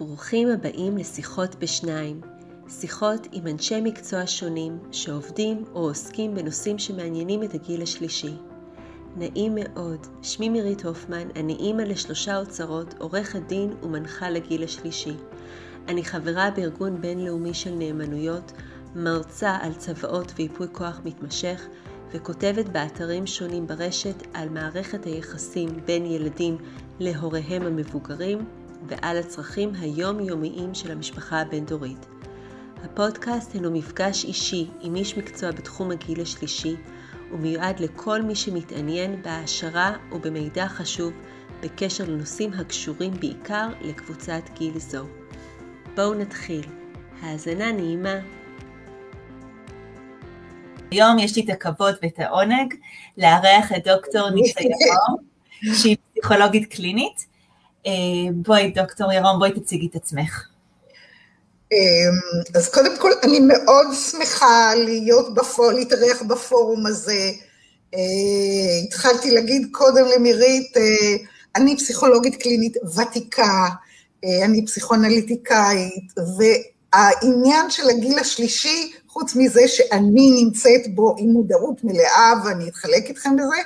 ברוכים הבאים לשיחות בשניים, שיחות עם אנשי מקצוע שונים שעובדים או עוסקים בנושאים שמעניינים את הגיל השלישי. נעים מאוד, שמי מירית הופמן, אני אימא לשלושה אוצרות, עורכת דין ומנחה לגיל השלישי. אני חברה בארגון בינלאומי של נאמנויות, מרצה על צוואות וייפוי כוח מתמשך, וכותבת באתרים שונים ברשת על מערכת היחסים בין ילדים להוריהם המבוגרים, ועל הצרכים היומיומיים של המשפחה הבין-דורית. הפודקאסט הינו מפגש אישי עם איש מקצוע בתחום הגיל השלישי, ומיועד לכל מי שמתעניין בהעשרה ובמידע חשוב בקשר לנושאים הקשורים בעיקר לקבוצת גיל זו. בואו נתחיל. האזנה נעימה. היום יש לי את הכבוד ואת העונג לארח את דוקטור ניסה ירום, שהיא פסיכולוגית קלינית. אה, בואי, דוקטור ירום, בואי תציגי את עצמך. אמ, אז קודם כל, אני מאוד שמחה להיות בפורום, להתארח בפורום הזה. אה, התחלתי להגיד קודם למירית, אה, אני פסיכולוגית קלינית ותיקה, אני פסיכואנליטיקאית, והעניין של הגיל השלישי, חוץ מזה שאני נמצאת בו עם מודעות מלאה, ואני אתחלק איתכם בזה,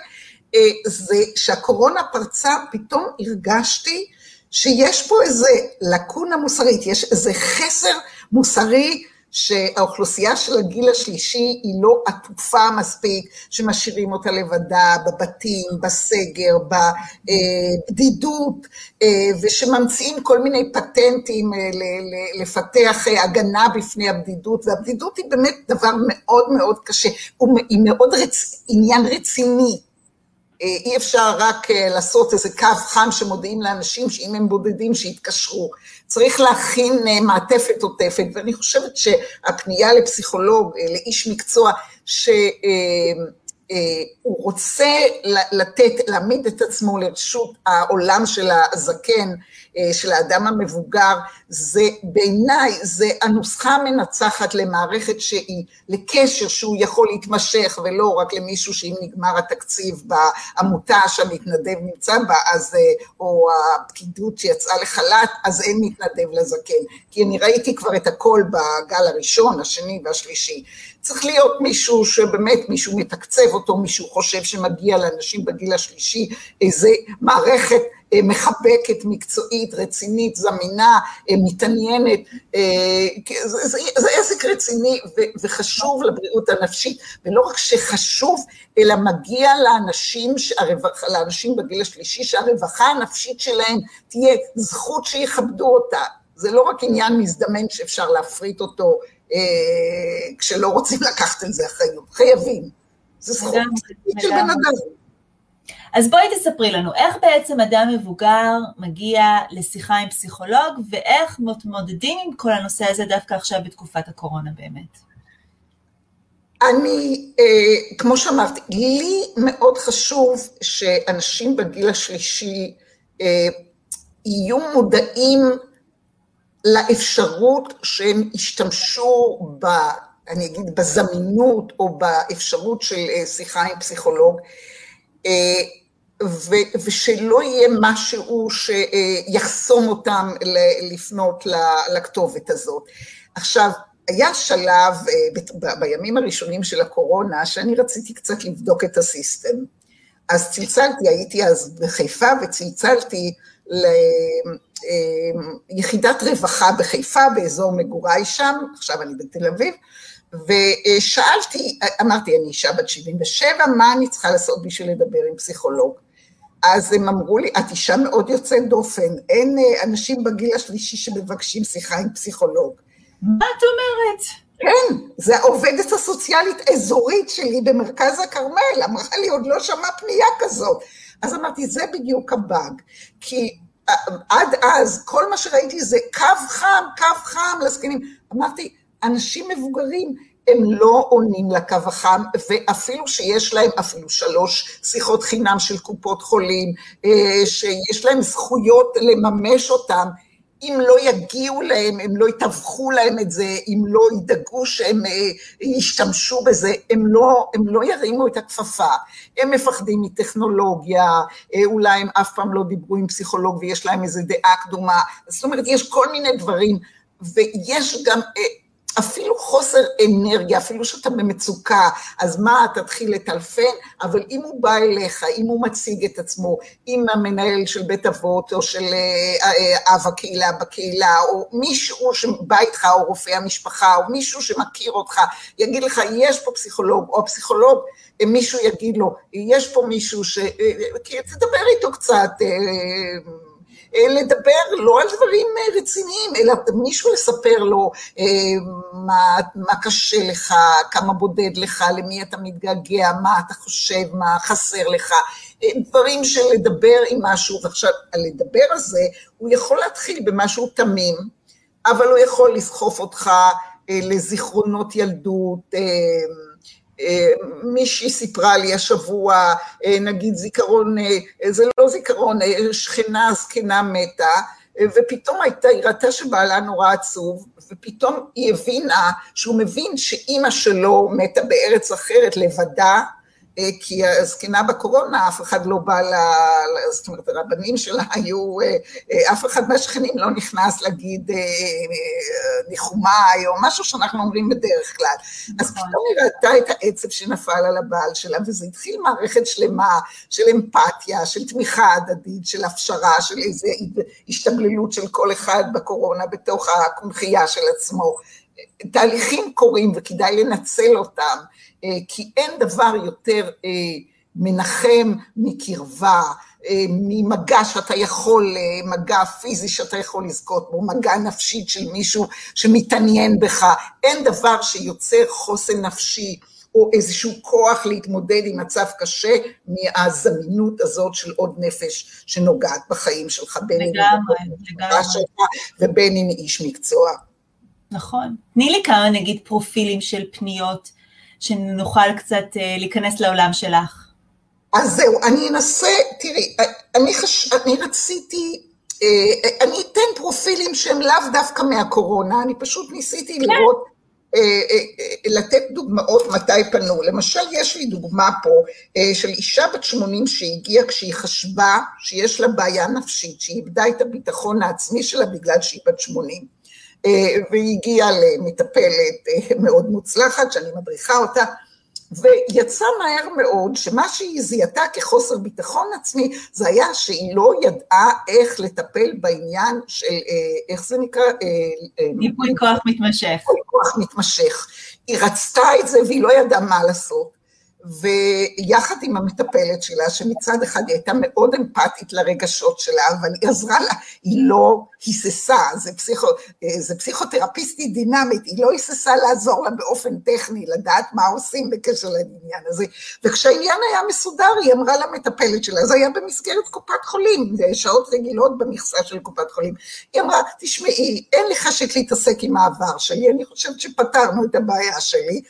זה שהקורונה פרצה, פתאום הרגשתי שיש פה איזה לקונה מוסרית, יש איזה חסר מוסרי שהאוכלוסייה של הגיל השלישי היא לא עטופה מספיק, שמשאירים אותה לבדה בבתים, בסגר, בבדידות, אה, ושממציאים כל מיני פטנטים אה, לפתח אה, הגנה בפני הבדידות, והבדידות היא באמת דבר מאוד מאוד קשה, היא מאוד רצ... עניין רציני. אי אפשר רק אה, לעשות איזה קו חם שמודיעים לאנשים שאם הם בודדים שיתקשרו. צריך להכין אה, מעטפת עוטפת, ואני חושבת שהפנייה לפסיכולוג, אה, לאיש מקצוע, שהוא רוצה לתת, להעמיד את עצמו לרשות העולם של הזקן, אה, של האדם המבוגר, זה בעיניי, זה הנוסחה המנצחת למערכת שהיא, לקשר שהוא יכול להתמשך, ולא רק למישהו שאם נגמר התקציב בעמותה שהמתנדב נמצא בה, אז, אה, או הפקידות שיצאה לחל"ת, אז אין מתנדב לזקן. כי אני ראיתי כבר את הכל בגל הראשון, השני והשלישי. צריך להיות מישהו שבאמת מישהו מתקצב אותו, מישהו חושב שמגיע לאנשים בגיל השלישי איזה מערכת אה, מחבקת, מקצועית, רצינית, זמינה, אה, מתעניינת, אה, זה, זה, זה עסק רציני וחשוב לבריאות הנפשית, ולא רק שחשוב, אלא מגיע לאנשים, לאנשים בגיל השלישי שהרווחה הנפשית שלהם תהיה זכות שיכבדו אותה. זה לא רק עניין מזדמן שאפשר להפריט אותו כשלא רוצים לקחת על זה אחריות, חייבים. זה זכות של בן אדם. אז בואי תספרי לנו, איך בעצם אדם מבוגר מגיע לשיחה עם פסיכולוג, ואיך מתמודדים עם כל הנושא הזה דווקא עכשיו בתקופת הקורונה באמת? אני, אה, כמו שאמרתי, לי מאוד חשוב שאנשים בגיל השלישי אה, יהיו מודעים לאפשרות שהם ישתמשו ב... אני אגיד, בזמינות או באפשרות של אה, שיחה עם פסיכולוג. אה, ו- ושלא יהיה משהו שיחסום אותם לפנות לכתובת הזאת. עכשיו, היה שלב אה, בימים הראשונים של הקורונה, שאני רציתי קצת לבדוק את הסיסטם. אז צלצלתי, הייתי אז בחיפה, וצלצלתי ליחידת אה, רווחה בחיפה, באזור מגוריי שם, עכשיו אני בתל אביב, ושאלתי, אמרתי, אני אישה בת 77, מה אני צריכה לעשות בשביל לדבר עם פסיכולוג? אז הם אמרו לי, את אישה מאוד יוצאת דופן, אין אה, אנשים בגיל השלישי שמבקשים שיחה עם פסיכולוג. מה את אומרת? כן, זה העובדת הסוציאלית אזורית שלי במרכז הכרמל, אמרה לי, עוד לא שמעה פנייה כזאת. אז אמרתי, זה בדיוק הבאג, כי אה, עד אז כל מה שראיתי זה קו חם, קו חם לזקנים. אמרתי, אנשים מבוגרים, הם לא עונים לקו החם, ואפילו שיש להם אפילו שלוש שיחות חינם של קופות חולים, אה, שיש להם זכויות לממש אותם, אם לא יגיעו להם, הם לא יתווכו להם את זה, אם לא ידאגו שהם אה, ישתמשו בזה, הם לא, הם לא ירימו את הכפפה. הם מפחדים מטכנולוגיה, אה, אולי הם אף פעם לא דיברו עם פסיכולוג ויש להם איזו דעה קדומה. זאת אומרת, יש כל מיני דברים, ויש גם... אפילו חוסר אנרגיה, אפילו שאתה במצוקה, אז מה, תתחיל לטלפן, אבל אם הוא בא אליך, אם הוא מציג את עצמו, אם המנהל של בית אבות, או של אה, אה, אב הקהילה בקהילה, או מישהו שבא איתך, או רופא המשפחה, או מישהו שמכיר אותך, יגיד לך, יש פה פסיכולוג, או פסיכולוג, אה, מישהו יגיד לו, יש פה מישהו ש... תדבר איתו קצת, לדבר לא על דברים אה, רציניים, אלא מישהו לספר לו אה, מה, מה קשה לך, כמה בודד לך, למי אתה מתגעגע, מה אתה חושב, מה חסר לך, דברים של לדבר עם משהו, ועכשיו, הלדבר הזה, הוא יכול להתחיל במשהו תמים, אבל הוא יכול לסחוף אותך לזיכרונות ילדות, מישהי סיפרה לי השבוע, נגיד זיכרון, זה לא זיכרון, שכנה זקנה מתה, ופתאום הייתה, היא ראתה שבעלה נורא עצוב, ופתאום היא הבינה שהוא מבין שאימא שלו מתה בארץ אחרת לבדה, אה, כי הזקנה בקורונה, אף אחד לא בא ל... זאת אומרת, הרבנים שלה היו, אה, אה, אף אחד מהשכנים לא נכנס להגיד ניחומיי, או משהו שאנחנו אומרים בדרך כלל. אז נכון. פתאום היא ראתה את העצב שנפל על הבעל שלה, וזה התחיל מערכת שלמה של אמפתיה, של תמיכה הדדית, של הפשרה, של איזו השתבללות של כל אחד בקורונה בתוך הקונכייה של עצמו. תהליכים קורים וכדאי לנצל אותם. אה, כי אין דבר יותר אה, מנחם מקרבה, אה, ממגע שאתה יכול, מגע פיזי שאתה יכול לזכות בו, מגע נפשית של מישהו שמתעניין בך, אין דבר שיוצר חוסן נפשי או איזשהו כוח להתמודד עם מצב קשה מהזמינות הזאת של עוד נפש שנוגעת בחיים שלך, בין אם ובין אם איש מקצוע. נכון. תני לי כמה נגיד פרופילים של פניות שנוכל קצת אה, להיכנס לעולם שלך. אז זהו, אני אנסה, תראי, אני, חש... אני רציתי, אה, אני אתן פרופילים שהם לאו דווקא מהקורונה, אני פשוט ניסיתי כן. לראות, אה, לתת דוגמאות מתי פנו. למשל, יש לי דוגמה פה של אישה בת 80 שהגיעה כשהיא חשבה שיש לה בעיה נפשית, שהיא איבדה את הביטחון העצמי שלה בגלל שהיא בת 80. אה, והיא הגיעה למטפלת אה, מאוד מוצלחת, שאני מדריכה אותה, ויצא מהר מאוד שמה שהיא זיהתה כחוסר ביטחון עצמי, זה היה שהיא לא ידעה איך לטפל בעניין של, אה, איך זה נקרא? ייפוי כוח מתמשך. ייפוי כוח מתמשך. היא רצתה את זה והיא לא ידעה מה לעשות. ויחד עם המטפלת שלה, שמצד אחד היא הייתה מאוד אמפתית לרגשות שלה, אבל היא עזרה לה, היא לא היססה, זה, פסיכו, זה פסיכותרפיסטית דינמית, היא לא היססה לעזור לה באופן טכני, לדעת מה עושים בקשר לעניין הזה. וכשהעניין היה מסודר, היא אמרה למטפלת שלה, זה היה במסגרת קופת חולים, זה שעות רגילות במכסה של קופת חולים. היא אמרה, תשמעי, אין לי חשק להתעסק עם העבר שלי, אני חושבת שפתרנו את הבעיה שלי,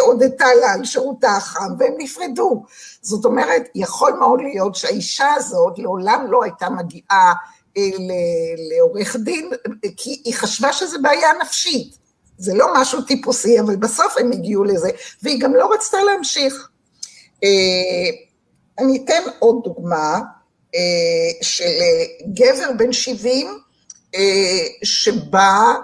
הודתה לה על שירותה החם, והם נפרדו. זאת אומרת, יכול מאוד להיות שהאישה הזאת לעולם לא הייתה מגיעה אה, לעורך דין, כי היא חשבה שזה בעיה נפשית. זה לא משהו טיפוסי, אבל בסוף הם הגיעו לזה, והיא גם לא רצתה להמשיך. אה, אני אתן עוד דוגמה אה, של גבר בן 70, שבא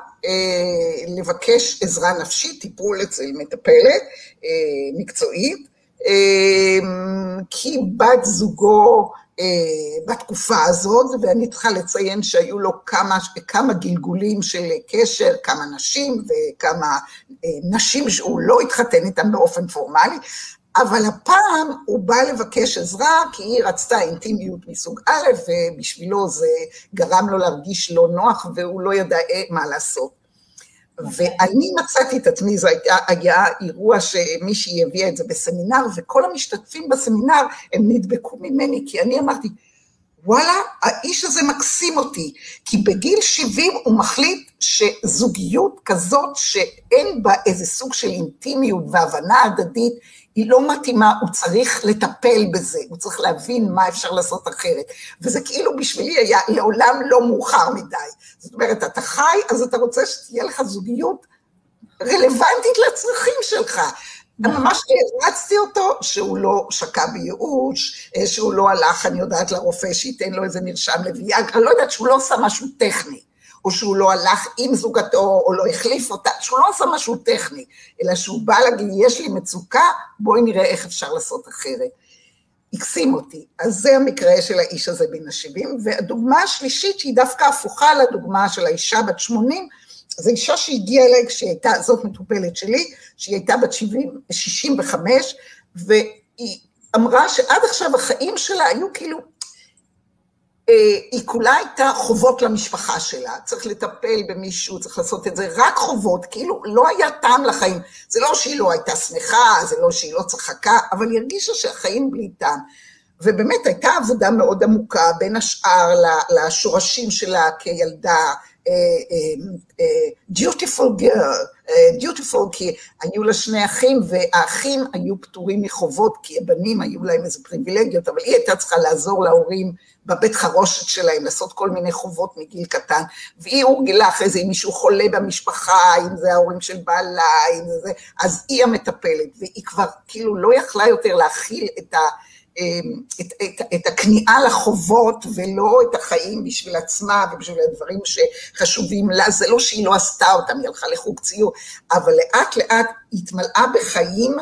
לבקש עזרה נפשית, טיפול אצל מטפלת אה, מקצועית, אה, כי בת זוגו בתקופה הזאת, ואני צריכה לציין שהיו לו כמה, כמה גלגולים של קשר, כמה נשים וכמה נשים שהוא לא התחתן איתן באופן פורמלי, אבל הפעם הוא בא לבקש עזרה כי היא רצתה אינטימיות מסוג א', ובשבילו זה גרם לו להרגיש לא נוח והוא לא ידע מה לעשות. ואני מצאתי את עצמי, זה היה, היה אירוע שמישהי הביאה את זה בסמינר, וכל המשתתפים בסמינר הם נדבקו ממני, כי אני אמרתי, וואלה, האיש הזה מקסים אותי, כי בגיל 70 הוא מחליט שזוגיות כזאת שאין בה איזה סוג של אינטימיות והבנה הדדית, היא לא מתאימה, הוא צריך לטפל בזה, הוא צריך להבין מה אפשר לעשות אחרת. וזה כאילו בשבילי היה לעולם לא מאוחר מדי. זאת אומרת, אתה חי, אז אתה רוצה שתהיה לך זוגיות רלוונטית לצרכים שלך. ממש הרצתי אותו שהוא לא שקע בייאוש, שהוא לא הלך, אני יודעת, לרופא שייתן לו איזה מרשם לוויאגרה, לא יודעת שהוא לא עושה משהו טכני. או שהוא לא הלך עם זוגתו, או לא החליף אותה, שהוא לא עשה משהו טכני, אלא שהוא בא להגיד, יש לי מצוקה, בואי נראה איך אפשר לעשות אחרת. הקסים אותי. אז זה המקרה של האיש הזה בן ה-70, והדוגמה השלישית, שהיא דווקא הפוכה לדוגמה של האישה בת 80, זו אישה שהגיעה אליי כשהיא הייתה, זאת מטופלת שלי, שהיא הייתה בת 70, 65, והיא אמרה שעד עכשיו החיים שלה היו כאילו היא כולה הייתה חובות למשפחה שלה, צריך לטפל במישהו, צריך לעשות את זה, רק חובות, כאילו לא היה טעם לחיים. זה לא שהיא לא הייתה שמחה, זה לא שהיא לא צחקה, אבל היא הרגישה שהחיים בלי טעם. ובאמת הייתה עבודה מאוד עמוקה, בין השאר לשורשים שלה כילדה, אה, אה, dutiful girl, dutiful כי היו לה שני אחים, והאחים היו פטורים מחובות, כי הבנים היו להם איזה פריבילגיות, אבל היא הייתה צריכה לעזור להורים בבית חרושת שלהם, לעשות כל מיני חובות מגיל קטן, והיא הורגלה אחרי זה אם מישהו חולה במשפחה, אם זה ההורים של בעלה, אם זה אז היא המטפלת, והיא כבר כאילו לא יכלה יותר להכיל את ה... אמ, את, את, את הכניעה לחובות ולא את החיים בשביל עצמה ובשביל הדברים שחשובים לה, זה לא שהיא לא עשתה אותם, היא הלכה לחוג ציור, אבל לאט לאט התמלאה בחיים,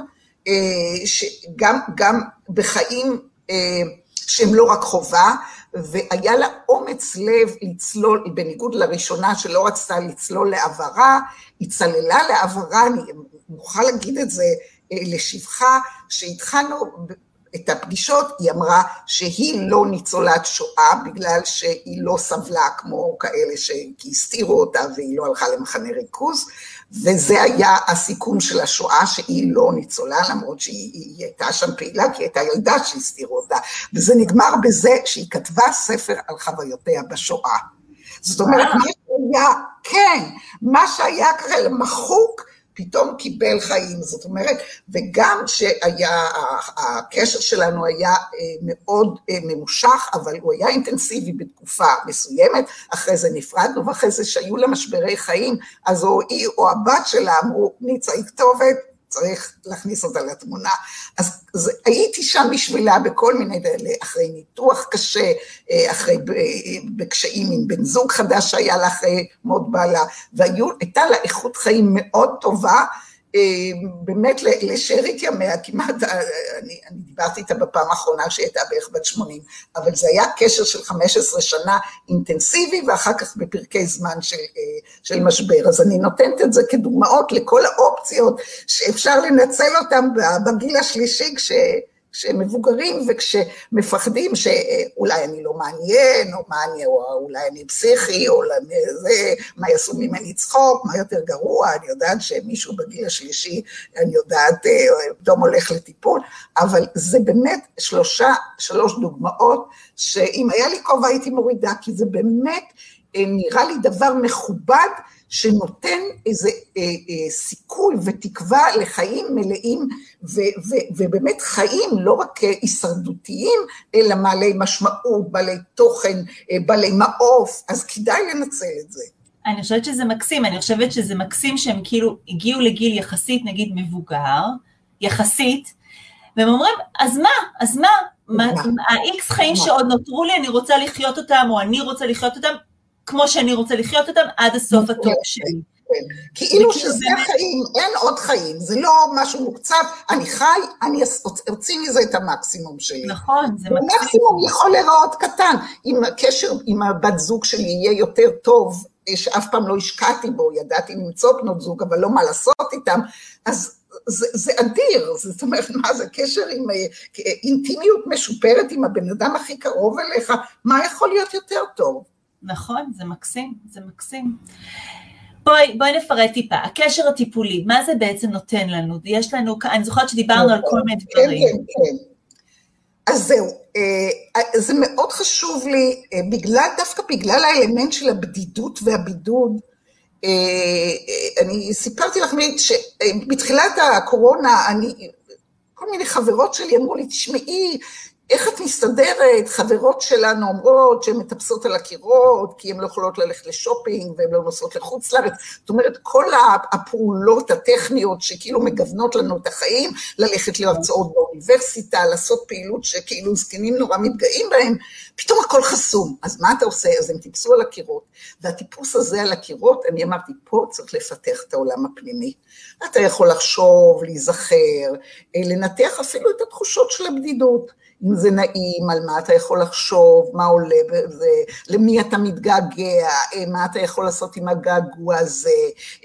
אה, שגם, גם בחיים אה, שהם לא רק חובה, והיה לה אומץ לב לצלול, בניגוד לראשונה שלא רצתה לצלול לעברה, היא צללה לעברה, אני מוכרחה להגיד את זה אה, לשבחה, שהתחלנו את הפגישות, היא אמרה שהיא לא ניצולת שואה בגלל שהיא לא סבלה כמו כאלה שהסתירו אותה והיא לא הלכה למחנה ריכוז, וזה היה הסיכום של השואה, שהיא לא ניצולה, למרות שהיא הייתה שם פעילה, כי היא הייתה ילדה שהסתירו אותה, וזה נגמר בזה שהיא כתבה ספר על חוויותיה בשואה. זאת אומרת, מה שהיה, כן, מה שהיה כרגע מחוק, פתאום קיבל חיים, זאת אומרת, וגם שהיה, הקשר שלנו היה אה, מאוד אה, ממושך, אבל הוא היה אינטנסיבי בתקופה מסוימת, אחרי זה נפרדנו, ואחרי זה שהיו לה משברי חיים, אז או היא או הבת שלה אמרו, ניצה היא כתובת, צריך להכניס אותה לתמונה. אז, אז הייתי שם בשבילה בכל מיני אחרי ניתוח קשה, אה, אחרי בקשיים עם בן זוג חדש שהיה לה אחרי מות בעלה, והייתה לה איכות חיים מאוד טובה, אה, באמת לשארית ימיה, כמעט, אה, אני, אני דיברתי איתה בפעם האחרונה שהיא הייתה בערך בת 80, אבל זה היה קשר של 15 שנה אינטנסיבי, ואחר כך בפרקי זמן של, אה, של משבר. אז אני נותנת את זה כדוגמאות לכל האופציות שאפשר לנצל אותן בגיל השלישי, כש... כשהם מבוגרים וכשמפחדים שאולי אני לא מעניין, או אני, או אולי אני פסיכי, או זה, מה יעשו ממני צחוק, מה יותר גרוע, אני יודעת שמישהו בגיל השלישי, אני יודעת, פתאום הולך לטיפול, אבל זה באמת שלושה, שלוש דוגמאות, שאם היה לי כובע הייתי מורידה, כי זה באמת נראה לי דבר מכובד, שנותן איזה אה, אה, סיכוי ותקווה לחיים מלאים, ו, ו, ובאמת חיים לא רק הישרדותיים, אלא בעלי משמעות, בעלי תוכן, אה, בעלי מעוף, אז כדאי לנצל את זה. אני חושבת שזה מקסים, אני חושבת שזה מקסים שהם כאילו הגיעו לגיל יחסית נגיד מבוגר, יחסית, והם אומרים, אז מה, אז מה, ה-X חיים שעוד נותרו לי, אני רוצה לחיות אותם, או אני רוצה לחיות אותם, כמו שאני רוצה לחיות אותם עד הסוף נכון, הטוב שלי. כן. כאילו שזה החיים, אין עוד חיים, זה לא משהו מוקצב, אני חי, אני אוציא מזה את המקסימום שלי. נכון, זה מקסימום. המקסימום יכול להיראות קטן, אם הקשר עם הבת זוג שלי יהיה יותר טוב, שאף פעם לא השקעתי בו, ידעתי למצוא בנות זוג, אבל לא מה לעשות איתם, אז זה, זה אדיר, זאת אומרת, מה זה קשר עם אינטימיות משופרת עם הבן אדם הכי קרוב אליך, מה יכול להיות יותר טוב? נכון, זה מקסים, זה מקסים. בואי, בואי נפרט טיפה, הקשר הטיפולי, מה זה בעצם נותן לנו? יש לנו, אני זוכרת שדיברנו על כל מיני כן, דברים. כן, כן, כן. אז זהו, אה, זה מאוד חשוב לי, אה, בגלל, דווקא בגלל האלמנט של הבדידות והבידוד, אה, אני סיפרתי לך שבתחילת הקורונה אני כל מיני חברות שלי אמרו לי, תשמעי, איך את מסתדרת? חברות שלנו אומרות שהן מטפסות על הקירות, כי הן לא יכולות ללכת לשופינג והן לא נוסעות לחוץ לארץ. זאת אומרת, כל הפעולות הטכניות שכאילו מגוונות לנו את החיים, ללכת להרצאות באוניברסיטה, לעשות פעילות שכאילו זקנים נורא מתגאים בהם, פתאום הכל חסום. אז מה אתה עושה? אז הם טיפסו על הקירות, והטיפוס הזה על הקירות, אני אמרתי, פה צריך לפתח את העולם הפנימי. אתה יכול לחשוב, להיזכר, לנתח אפילו את התחושות של הבדידות. אם זה נעים, על מה אתה יכול לחשוב, מה עולה בזה, למי אתה מתגעגע, אה, מה אתה יכול לעשות עם הגעגוע הזה,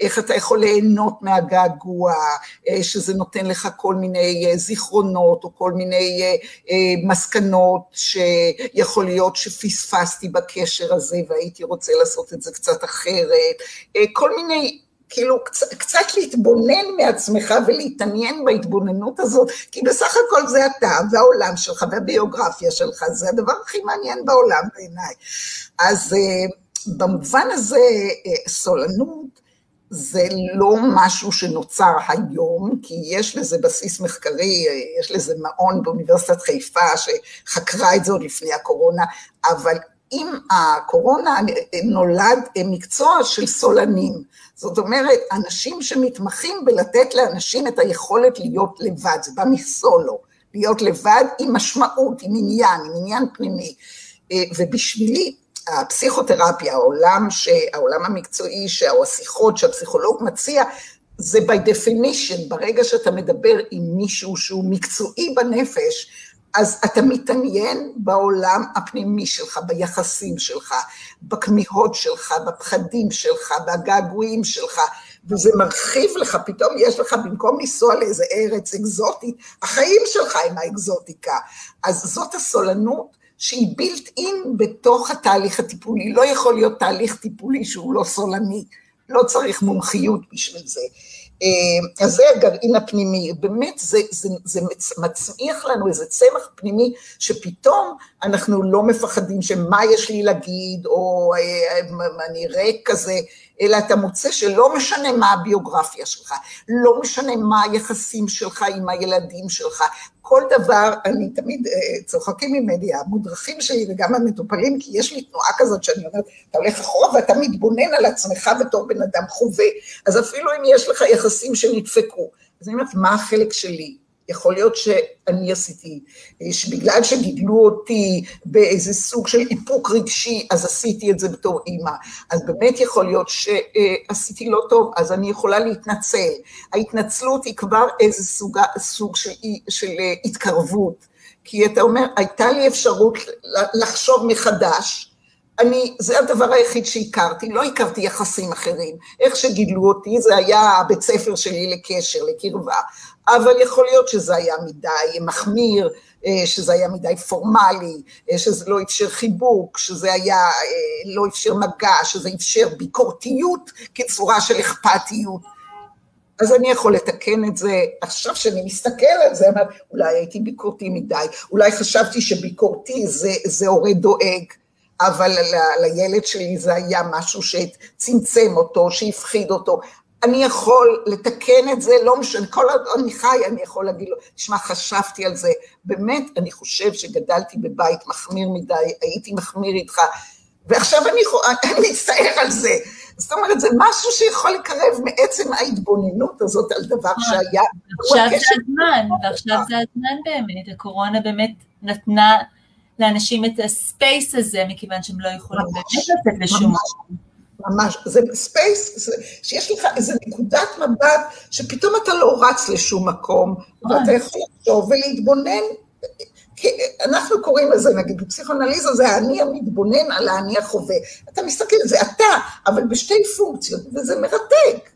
איך אתה יכול ליהנות מהגעגוע, אה, שזה נותן לך כל מיני אה, זיכרונות או כל מיני מסקנות שיכול להיות שפספסתי בקשר הזה והייתי רוצה לעשות את זה קצת אחרת, כל מיני כאילו קצת, קצת להתבונן מעצמך ולהתעניין בהתבוננות הזאת, כי בסך הכל זה אתה והעולם שלך והביוגרפיה שלך, זה הדבר הכי מעניין בעולם בעיניי. אז uh, במובן הזה uh, סולנות זה לא משהו שנוצר היום, כי יש לזה בסיס מחקרי, uh, יש לזה מעון באוניברסיטת חיפה שחקרה את זה עוד לפני הקורונה, אבל עם הקורונה נולד מקצוע של סולנים. זאת אומרת, אנשים שמתמחים בלתת לאנשים את היכולת להיות לבד, זה בא מסולו, להיות לבד עם משמעות, עם עניין, עם עניין פנימי. אה, ובשבילי, הפסיכותרפיה, העולם, ש... העולם המקצועי, או השיחות שהפסיכולוג מציע, זה by definition, ברגע שאתה מדבר עם מישהו שהוא מקצועי בנפש, אז אתה מתעניין בעולם הפנימי שלך, ביחסים שלך, בכמיהות שלך, בפחדים שלך, בגעגועים שלך, וזה מרחיב לך, פתאום יש לך, במקום לנסוע לאיזה ארץ אקזוטית, החיים שלך הם האקזוטיקה. אז זאת הסולנות שהיא בילט אין בתוך התהליך הטיפולי. לא יכול להיות תהליך טיפולי שהוא לא סולני, לא צריך מומחיות בשביל זה. אה, אז זה הגרעין הפנימי, באמת זה, זה, זה מצמיח לנו איזה צמח פנימי שפתאום אנחנו לא מפחדים שמה יש לי להגיד, או אה, אני ריק כזה, אלא אתה מוצא שלא משנה מה הביוגרפיה שלך, לא משנה מה היחסים שלך עם הילדים שלך, כל דבר, אני תמיד, אה, צוחקים ממני, המודרכים שלי וגם המטופלים, כי יש לי תנועה כזאת שאני אומרת, אתה הולך אחורה ואתה מתבונן על עצמך בתור בן אדם חווה, אז אפילו אם יש לך יחסים שנדפקו, אז אני אומרת, מה החלק שלי? יכול להיות שאני עשיתי, שבגלל שגידלו אותי באיזה סוג של איפוק רגשי, אז עשיתי את זה בתור אימא. אז באמת יכול להיות שעשיתי לא טוב, אז אני יכולה להתנצל. ההתנצלות היא כבר איזה סוג, סוג של, של התקרבות. כי אתה אומר, הייתה לי אפשרות לחשוב מחדש, אני, זה הדבר היחיד שהכרתי, לא הכרתי יחסים אחרים. איך שגידלו אותי, זה היה הבית ספר שלי לקשר, לקרבה. אבל יכול להיות שזה היה מדי מחמיר, אה, שזה היה מדי פורמלי, אה, שזה לא אפשר חיבוק, שזה היה, אה, לא אפשר מגע, שזה אפשר ביקורתיות כצורה של אכפתיות. אז אני יכול לתקן את זה. עכשיו שאני מסתכל על זה, אבל אולי הייתי ביקורתי מדי, אולי חשבתי שביקורתי זה, זה הורה דואג, אבל ל, לילד שלי זה היה משהו שצמצם אותו, שהפחיד אותו. אני יכול לתקן את זה, לא משנה, כל עוד אני חי, אני יכול להגיד לו, תשמע, חשבתי על זה. באמת, אני חושב שגדלתי בבית מחמיר מדי, הייתי מחמיר איתך, ועכשיו אני, אני מצטער על זה. זאת אומרת, זה משהו שיכול לקרב מעצם ההתבוננות הזאת על דבר נכון. שהיה. עכשיו זה הזמן, ועכשיו זה הזמן באמת, הקורונה באמת נתנה לאנשים את הספייס הזה, מכיוון שהם לא יכולים באמת לצאת לשום. ממש, זה space, שיש לך איזו נקודת מבט שפתאום אתה לא רץ לשום מקום, ואתה יכול לחשוב ולהתבונן, אנחנו קוראים לזה, נגיד, בפסיכואנליזה זה האני המתבונן על האני החווה. אתה מסתכל, זה אתה, אבל בשתי פונקציות, וזה מרתק.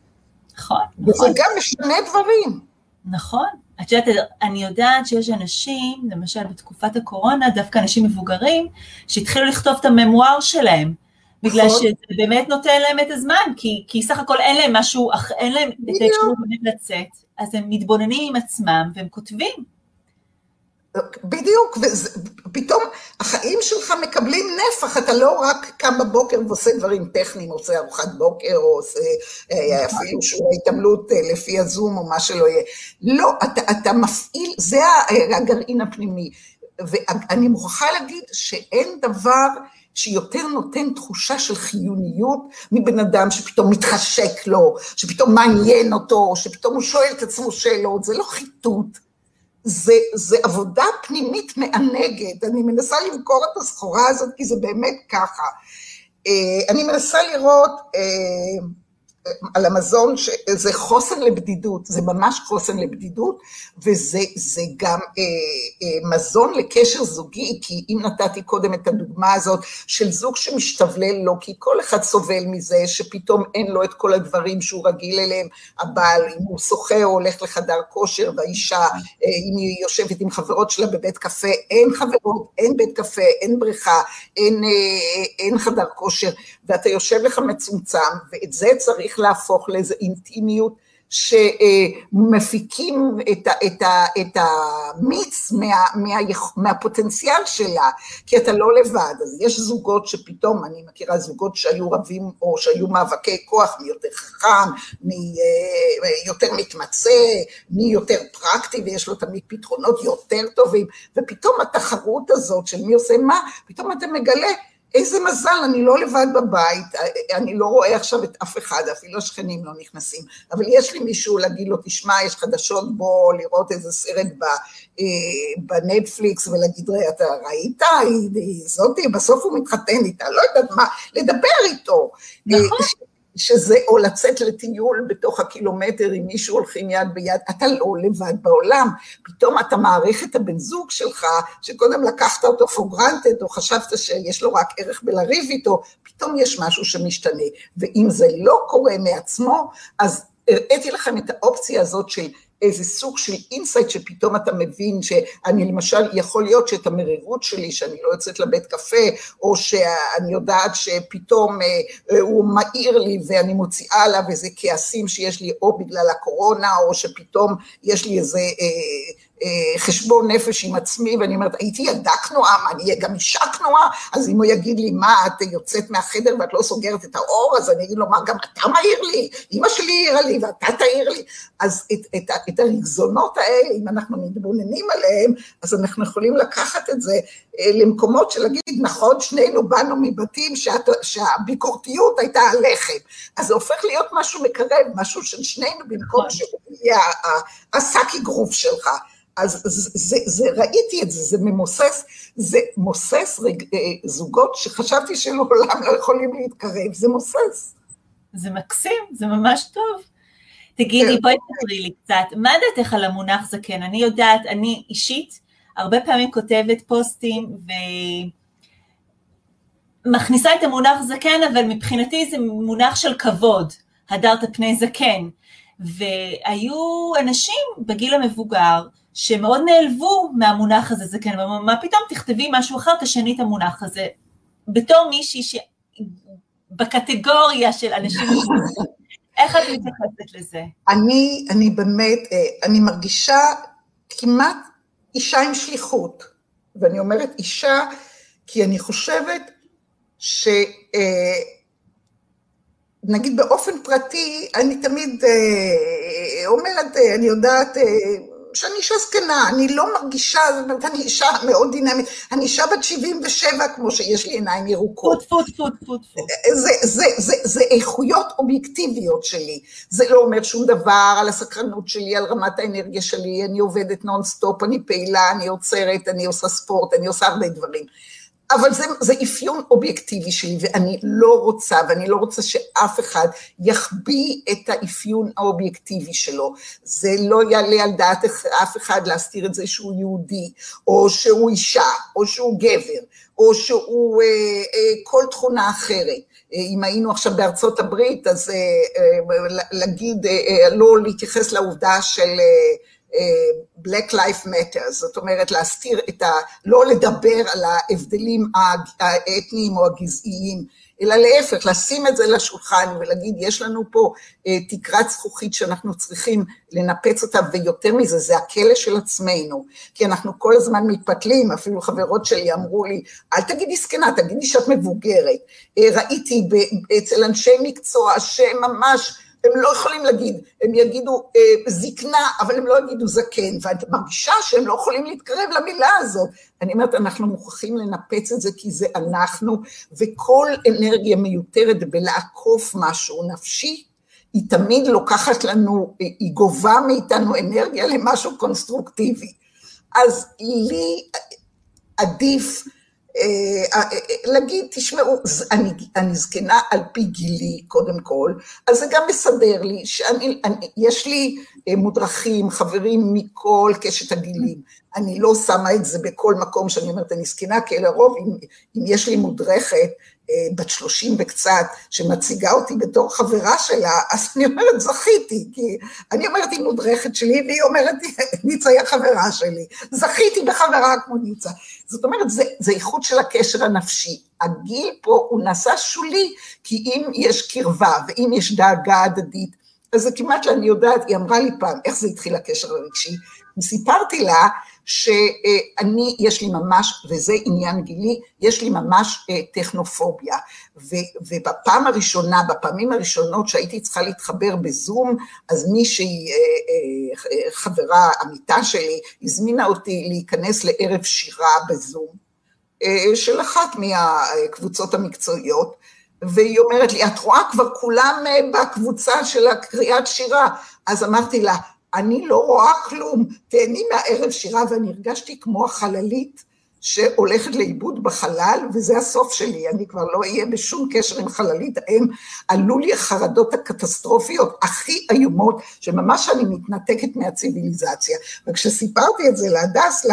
נכון, נכון. וזה גם משנה דברים. נכון. את יודעת, אני יודעת שיש אנשים, למשל בתקופת הקורונה, דווקא אנשים מבוגרים, שהתחילו לכתוב את הממואר שלהם. בגלל נכון. שזה באמת נותן להם את הזמן, כי, כי סך הכל אין להם משהו, אין להם את האפשרות באמת לצאת, אז הם מתבוננים עם עצמם והם כותבים. בדיוק, ופתאום החיים שלך מקבלים נפח, אתה לא רק קם בבוקר ועושה דברים טכניים, עושה ארוחת בוקר, או עושה אה, אפילו שיעורי התעמלות אה, לפי הזום, או מה שלא יהיה. לא, אתה, אתה מפעיל, זה הגרעין הפנימי. ואני מוכרחה להגיד שאין דבר שיותר נותן תחושה של חיוניות מבן אדם שפתאום מתחשק לו, שפתאום מעניין אותו, שפתאום הוא שואל את עצמו שאלות, זה לא חיטוט, זה, זה עבודה פנימית מענגת, אני מנסה למכור את הסחורה הזאת כי זה באמת ככה. אה, אני מנסה לראות אה, על המזון שזה חוסן לבדידות, זה ממש חוסן לבדידות, וזה גם אה, אה, מזון לקשר זוגי, כי אם נתתי קודם את הדוגמה הזאת של זוג שמשתבלל לו, כי כל אחד סובל מזה שפתאום אין לו את כל הדברים שהוא רגיל אליהם, הבעל, אם הוא שוחה או הולך לחדר כושר, והאישה, אה, אם היא יושבת עם חברות שלה בבית קפה, אין חברות, אין בית קפה, אין בריכה, אין, אה, אין חדר כושר, ואתה יושב לך מצומצם, ואת זה צריך להפוך לאיזו אינטימיות שמפיקים את, את, את המיץ מה, מה, מהפוטנציאל שלה, כי אתה לא לבד, אז יש זוגות שפתאום, אני מכירה זוגות שהיו רבים או שהיו מאבקי כוח, מי יותר חכם, מי אה, יותר מתמצא, מי יותר פרקטי ויש לו תמיד פתרונות יותר טובים, ופתאום התחרות הזאת של מי עושה מה, פתאום אתה מגלה איזה מזל, אני לא לבד בבית, אני לא רואה עכשיו את אף אחד, אפילו השכנים לא נכנסים, אבל יש לי מישהו להגיד לו, תשמע, יש חדשות בו, לראות איזה סרט אה, בנטפליקס ולהגיד, אתה ראית, היא זאתי, בסוף הוא מתחתן איתה, לא יודעת מה, לדבר איתו. נכון. שזה או לצאת לטיול בתוך הקילומטר עם מישהו הולכים יד ביד, אתה לא לבד בעולם, פתאום אתה מעריך את הבן זוג שלך, שקודם לקחת אותו for granted, או חשבת שיש לו רק ערך בלריב איתו, פתאום יש משהו שמשתנה, ואם זה לא קורה מעצמו, אז הראיתי לכם את האופציה הזאת של איזה סוג של insight שפתאום אתה מבין שאני למשל, יכול להיות שאת המרירות שלי, שאני לא יוצאת לבית קפה, או שאני יודעת שפתאום אה, אה, הוא מעיר לי ואני מוציאה עליו איזה כעסים שיש לי או בגלל הקורונה, או שפתאום יש לי איזה אה, חשבון נפש עם עצמי, ואני אומרת, הייתי ילדה כנועה, מה, אני אהיה גם אישה כנועה? אז אם הוא יגיד לי, מה, את יוצאת מהחדר ואת לא סוגרת את האור, אז אני אגיד לו, מה, גם אתה מעיר לי? אמא שלי העירה לי ואתה תעיר לי. אז את, את, את הרגזונות האלה, אם אנחנו מתבוננים עליהם, אז אנחנו יכולים לקחת את זה אה, למקומות של להגיד, נכון, שנינו באנו מבתים שאת, שהביקורתיות הייתה הלחם. אז זה הופך להיות משהו מקרב, משהו של שנינו, במקום נכון. שהוא יהיה השק אגרוף שלך. אז זה, זה, זה, ראיתי את זה, זה ממוסס, זה מוסס רג, אה, זוגות שחשבתי שלעולם לא יכולים להתקרב, זה מוסס. זה מקסים, זה ממש טוב. תגידי, כן. בואי תקראי לי קצת, מה דעתך על המונח זקן? אני יודעת, אני אישית, הרבה פעמים כותבת פוסטים ומכניסה את המונח זקן, אבל מבחינתי זה מונח של כבוד, הדרת פני זקן. והיו אנשים בגיל המבוגר, שמאוד נעלבו מהמונח הזה, זה כן, מה פתאום תכתבי משהו אחר, תשני את המונח הזה. בתור מישהי שבקטגוריה של אנשים, איך את מתייחסת לזה? אני, אני באמת, אה, אני מרגישה כמעט אישה עם שליחות, ואני אומרת אישה כי אני חושבת ש... אה, נגיד באופן פרטי, אני תמיד אה, אומרת, אני יודעת, שאני אישה זקנה, אני לא מרגישה, זאת אומרת, אני אישה מאוד דינמית, אני אישה בת 77, כמו שיש לי עיניים ירוקות. פוט, פוט, פוט, פוט. זה, זה, זה, זה איכויות אובייקטיביות שלי. זה לא אומר שום דבר על הסקרנות שלי, על רמת האנרגיה שלי, אני עובדת נונסטופ, אני פעילה, אני עוצרת, אני עושה ספורט, אני עושה הרבה דברים. אבל זה, זה אפיון אובייקטיבי שלי, ואני לא רוצה, ואני לא רוצה שאף אחד יחביא את האפיון האובייקטיבי שלו. זה לא יעלה על דעת אף אחד להסתיר את זה שהוא יהודי, או שהוא אישה, או שהוא גבר, או שהוא אה, אה, כל תכונה אחרת. אה, אם היינו עכשיו בארצות הברית, אז אה, אה, להגיד, אה, אה, לא להתייחס לעובדה של... אה, Black Life Matter, זאת אומרת להסתיר את ה... לא לדבר על ההבדלים האתניים או הגזעיים, אלא להפך, לשים את זה לשולחן ולהגיד, יש לנו פה אה, תקרת זכוכית שאנחנו צריכים לנפץ אותה, ויותר מזה, זה הכלא של עצמנו, כי אנחנו כל הזמן מתפתלים, אפילו חברות שלי אמרו לי, אל תגידי זקנה, תגידי שאת מבוגרת. אה, ראיתי אצל אנשי מקצוע שממש, הם לא יכולים להגיד, הם יגידו אה, זקנה, אבל הם לא יגידו זקן, ואת מרגישה שהם לא יכולים להתקרב למילה הזאת. אני אומרת, אנחנו מוכרחים לנפץ את זה כי זה אנחנו, וכל אנרגיה מיותרת בלעקוף משהו נפשי, היא תמיד לוקחת לנו, היא גובה מאיתנו אנרגיה למשהו קונסטרוקטיבי. אז לי עדיף אה, אה, להגיד, תשמעו, אני, אני זקנה על פי גילי, קודם כל, אז זה גם מסדר לי שיש לי אה, מודרכים, חברים מכל קשת הגילים. אני לא שמה את זה בכל מקום שאני אומרת, אני זקנה, כי לרוב, אם, אם יש לי מודרכת, אה, בת שלושים וקצת, שמציגה אותי בתור חברה שלה, אז אני אומרת, זכיתי, כי אני אומרת, היא מודרכת שלי, והיא אומרת, ניצה היא החברה שלי. זכיתי בחברה כמו ניצה. זאת אומרת, זה, זה איכות של הקשר הנפשי. הגיל פה הוא נעשה שולי, כי אם יש קרבה, ואם יש דאגה הדדית, אז זה כמעט, אני יודעת, היא אמרה לי פעם, איך זה התחיל הקשר הרגשי? סיפרתי לה שאני, יש לי ממש, וזה עניין גילי, יש לי ממש אה, טכנופוביה. ו, ובפעם הראשונה, בפעמים הראשונות שהייתי צריכה להתחבר בזום, אז מישהי, אה, אה, חברה, עמיתה שלי, הזמינה אותי להיכנס לערב שירה בזום, של אחת מהקבוצות המקצועיות, והיא אומרת לי, את רואה כבר כולם בקבוצה של הקריאת שירה. אז אמרתי לה, אני לא רואה כלום, תהני מהערב שירה, ואני הרגשתי כמו החללית שהולכת לאיבוד בחלל, וזה הסוף שלי, אני כבר לא אהיה בשום קשר עם חללית, הם עלו לי החרדות הקטסטרופיות הכי איומות, שממש אני מתנתקת מהציוויליזציה. וכשסיפרתי את זה להדס,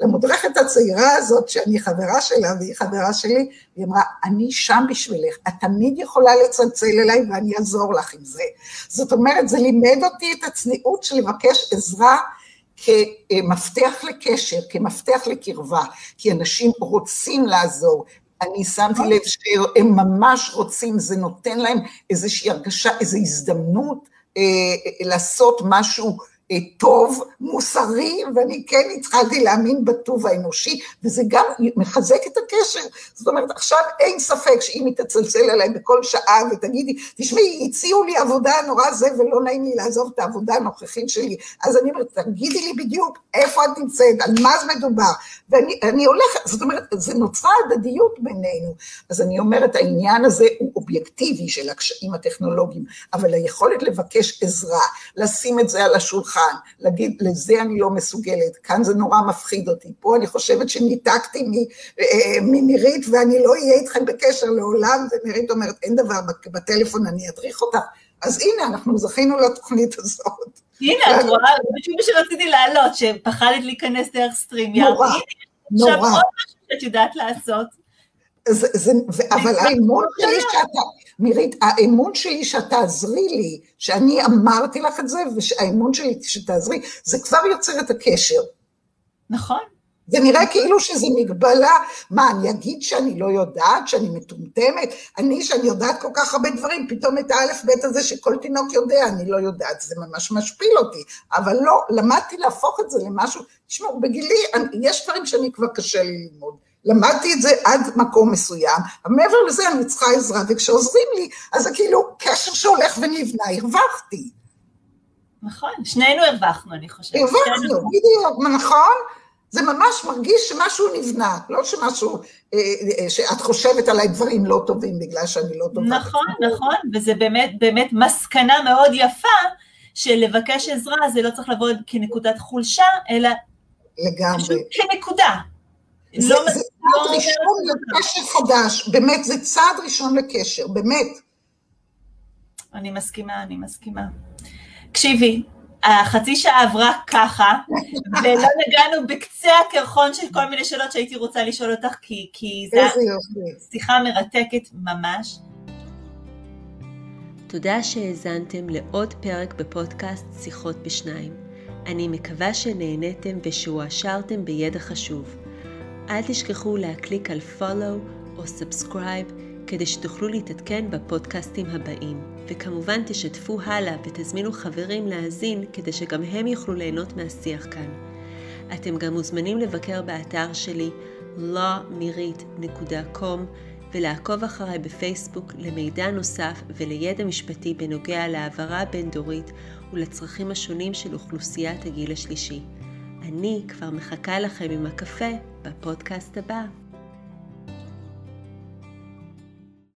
למודרכת הצעירה הזאת, שאני חברה שלה והיא חברה שלי, היא אמרה, אני שם בשבילך, את תמיד יכולה לצלצל אליי ואני אעזור לך עם זה. זאת אומרת, זה לימד אותי את הצניעות של לבקש עזרה כמפתח לקשר, כמפתח לקרבה, כי אנשים רוצים לעזור. אני שמתי לב שהם ממש רוצים, זה נותן להם איזושהי הרגשה, איזו הזדמנות אה, לעשות משהו טוב, מוסרי, ואני כן התחלתי להאמין בטוב האנושי, וזה גם מחזק את הקשר. זאת אומרת, עכשיו אין ספק שאם היא תצלצל אליי בכל שעה ותגידי, תשמעי, הציעו לי עבודה נורא זה, ולא נעים לי לעזוב את העבודה הנוכחית שלי, אז אני אומרת, תגידי לי בדיוק איפה את נמצאת, על מה זה מדובר, ואני הולכת, זאת אומרת, זה נוצרה הדדיות בינינו. אז אני אומרת, העניין הזה הוא אובייקטיבי של הקשיים הטכנולוגיים, אבל היכולת לבקש עזרה, לשים את זה על השולחן, השולחן, להגיד, לזה אני לא מסוגלת, כאן זה נורא מפחיד אותי, פה אני חושבת שניתקתי אה, מנירית ואני לא אהיה איתכם בקשר לעולם, ונירית אומרת, אין דבר, בטלפון אני אדריך אותך. אז הנה, אנחנו זכינו לתוכנית הזאת. הנה, את רואה, זה מה שרציתי להעלות, שפחדת להיכנס דרך סטרים. נורא, נורא. עכשיו עוד משהו שאת יודעת לעשות. זה, זה, אבל האמון שלי שאתה, מירית, האמון שלי שתעזרי לי, שאני אמרתי לך את זה, והאמון שלי שתעזרי, זה כבר יוצר את הקשר. נכון. זה נראה כאילו שזה מגבלה, מה, אני אגיד שאני לא יודעת, שאני מטומטמת? אני, שאני יודעת כל כך הרבה דברים, פתאום את האלף-בית הזה שכל תינוק יודע, אני לא יודעת, זה ממש משפיל אותי. אבל לא, למדתי להפוך את זה למשהו, תשמעו, בגילי, יש דברים שאני כבר קשה לי ללמוד. למדתי את זה עד מקום מסוים, אבל מעבר לזה אני צריכה עזרה, וכשעוזרים לי, אז זה כאילו קשר שהולך ונבנה, הרווחתי. נכון, שנינו הרווחנו, אני חושבת. הרווחנו, בדיוק, נכון? זה ממש מרגיש שמשהו נבנה, לא שמשהו, אה, אה, שאת חושבת עליי דברים לא טובים בגלל שאני לא טובה. נכון, נכון, וזה באמת, באמת מסקנה מאוד יפה, שלבקש עזרה זה לא צריך לבוא כנקודת חולשה, אלא לגמרי. פשוט כנקודה. זה, לא, זה צעד לא ראשון לקשר חדש, באמת, זה צעד ראשון לקשר, באמת. אני מסכימה, אני מסכימה. תקשיבי, החצי שעה עברה ככה, ולא נגענו בקצה הקרחון של כל מיני שאלות שהייתי רוצה לשאול אותך, כי, כי זו שיחה מרתקת ממש. תודה שהאזנתם לעוד פרק בפודקאסט שיחות בשניים. אני מקווה שנהניתם ושהועשרתם בידע חשוב. אל תשכחו להקליק על follow או subscribe כדי שתוכלו להתעדכן בפודקאסטים הבאים. וכמובן תשתפו הלאה ותזמינו חברים להאזין כדי שגם הם יוכלו ליהנות מהשיח כאן. אתם גם מוזמנים לבקר באתר שלי lawmirit.com ולעקוב אחריי בפייסבוק למידע נוסף ולידע משפטי בנוגע להעברה הבין-דורית ולצרכים השונים של אוכלוסיית הגיל השלישי. אני כבר מחכה לכם עם הקפה בפודקאסט הבא.